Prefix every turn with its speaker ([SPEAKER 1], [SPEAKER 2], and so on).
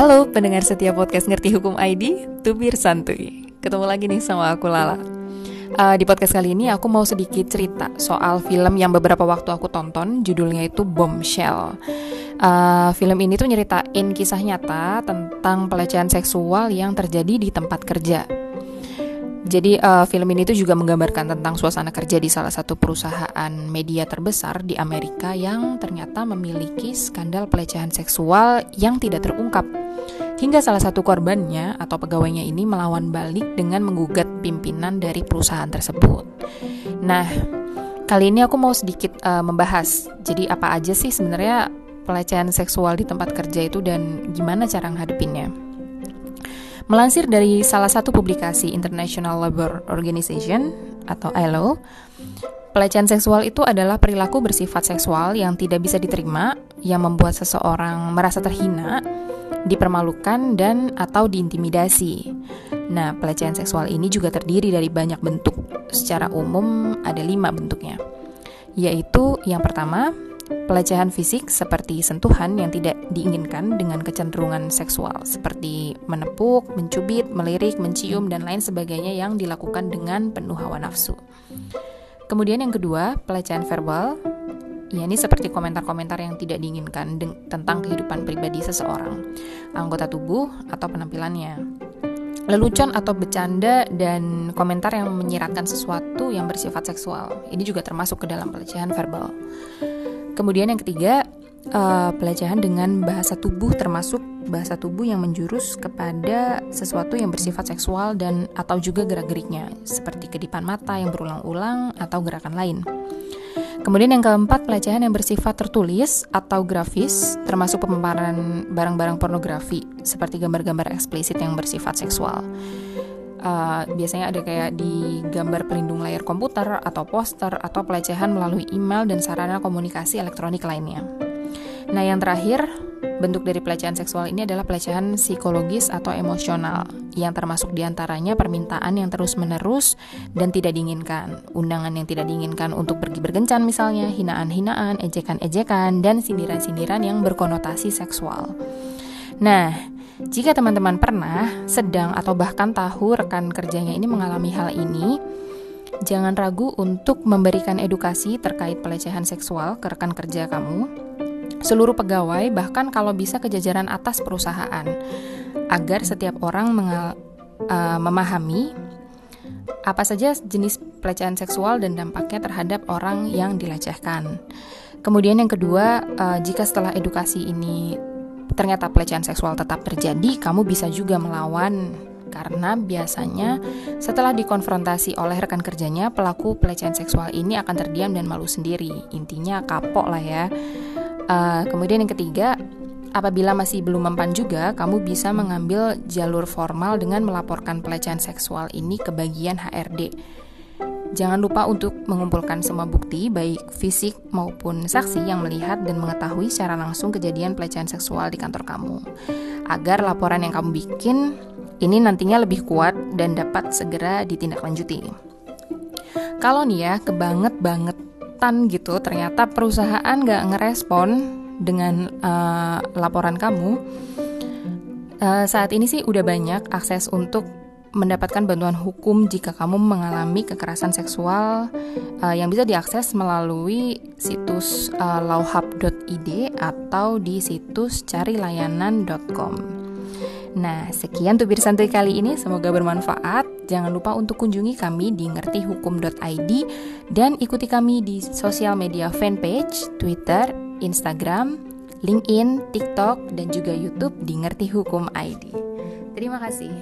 [SPEAKER 1] Halo pendengar setiap podcast Ngerti Hukum ID, Tubir Santuy. Ketemu lagi nih sama aku Lala. Uh, Di podcast kali ini aku mau sedikit cerita soal film yang beberapa waktu aku tonton Judulnya itu Bombshell. Uh, Film ini tuh nyeritain kisah nyata tentang pelecehan seksual yang terjadi di tempat kerja. Jadi uh, film ini tuh juga menggambarkan tentang suasana kerja di salah satu perusahaan media terbesar di Amerika yang ternyata memiliki skandal pelecehan seksual yang tidak terungkap. Hingga salah satu korbannya atau pegawainya ini melawan balik dengan menggugat pimpinan dari perusahaan tersebut. Nah, kali ini aku mau sedikit uh, membahas. Jadi apa aja sih sebenarnya pelecehan seksual di tempat kerja itu dan gimana cara menghadapinnya? Melansir dari salah satu publikasi International Labour Organization atau ILO, pelecehan seksual itu adalah perilaku bersifat seksual yang tidak bisa diterima, yang membuat seseorang merasa terhina, dipermalukan dan atau diintimidasi. Nah, pelecehan seksual ini juga terdiri dari banyak bentuk. Secara umum ada lima bentuknya, yaitu yang pertama pelecehan fisik seperti sentuhan yang tidak diinginkan dengan kecenderungan seksual seperti menepuk, mencubit, melirik, mencium dan lain sebagainya yang dilakukan dengan penuh hawa nafsu. Kemudian yang kedua, pelecehan verbal. Ya, ini seperti komentar-komentar yang tidak diinginkan tentang kehidupan pribadi seseorang, anggota tubuh atau penampilannya. Lelucon atau bercanda dan komentar yang menyiratkan sesuatu yang bersifat seksual. Ini juga termasuk ke dalam pelecehan verbal. Kemudian yang ketiga, uh, pelecehan dengan bahasa tubuh termasuk bahasa tubuh yang menjurus kepada sesuatu yang bersifat seksual dan atau juga gerak-geriknya seperti kedipan mata yang berulang-ulang atau gerakan lain. Kemudian yang keempat, pelecehan yang bersifat tertulis atau grafis termasuk pemaparan barang-barang pornografi seperti gambar-gambar eksplisit yang bersifat seksual uh, biasanya ada kayak di gambar pelindung layar komputer atau poster atau pelecehan melalui email dan sarana komunikasi elektronik lainnya. Nah, yang terakhir, bentuk dari pelecehan seksual ini adalah pelecehan psikologis atau emosional, yang termasuk di antaranya permintaan yang terus-menerus dan tidak diinginkan, undangan yang tidak diinginkan untuk pergi berkencan misalnya, hinaan-hinaan, ejekan-ejekan, dan sindiran-sindiran yang berkonotasi seksual. Nah, jika teman-teman pernah, sedang, atau bahkan tahu rekan kerjanya ini mengalami hal ini, jangan ragu untuk memberikan edukasi terkait pelecehan seksual ke rekan kerja kamu, seluruh pegawai, bahkan kalau bisa ke jajaran atas perusahaan, agar setiap orang mengal uh, memahami apa saja jenis pelecehan seksual dan dampaknya terhadap orang yang dilecehkan. Kemudian yang kedua, uh, jika setelah edukasi ini ternyata pelecehan seksual tetap terjadi, kamu bisa juga melawan karena biasanya setelah dikonfrontasi oleh rekan kerjanya, pelaku pelecehan seksual ini akan terdiam dan malu sendiri. Intinya kapok lah ya. Uh, kemudian yang ketiga, apabila masih belum mempan juga, kamu bisa mengambil jalur formal dengan melaporkan pelecehan seksual ini ke bagian HRD Jangan lupa untuk mengumpulkan semua bukti, baik fisik maupun saksi yang melihat dan mengetahui secara langsung kejadian pelecehan seksual di kantor kamu, agar laporan yang kamu bikin ini nantinya lebih kuat dan dapat segera ditindaklanjuti. Kalau nih ya, kebanget bangetan gitu, ternyata perusahaan nggak ngerespon dengan uh, laporan kamu, uh, saat ini sih udah banyak akses untuk mendapatkan bantuan hukum jika kamu mengalami kekerasan seksual uh, yang bisa diakses melalui situs uh, lawhub.id atau di situs carilayanan.com. Nah, sekian tubir santuy kali ini. Semoga bermanfaat. Jangan lupa untuk kunjungi kami di ngertihukum.id dan ikuti kami di sosial media fanpage, Twitter, Instagram, LinkedIn, TikTok, dan juga YouTube di Ngerti Hukum ID. Terima kasih.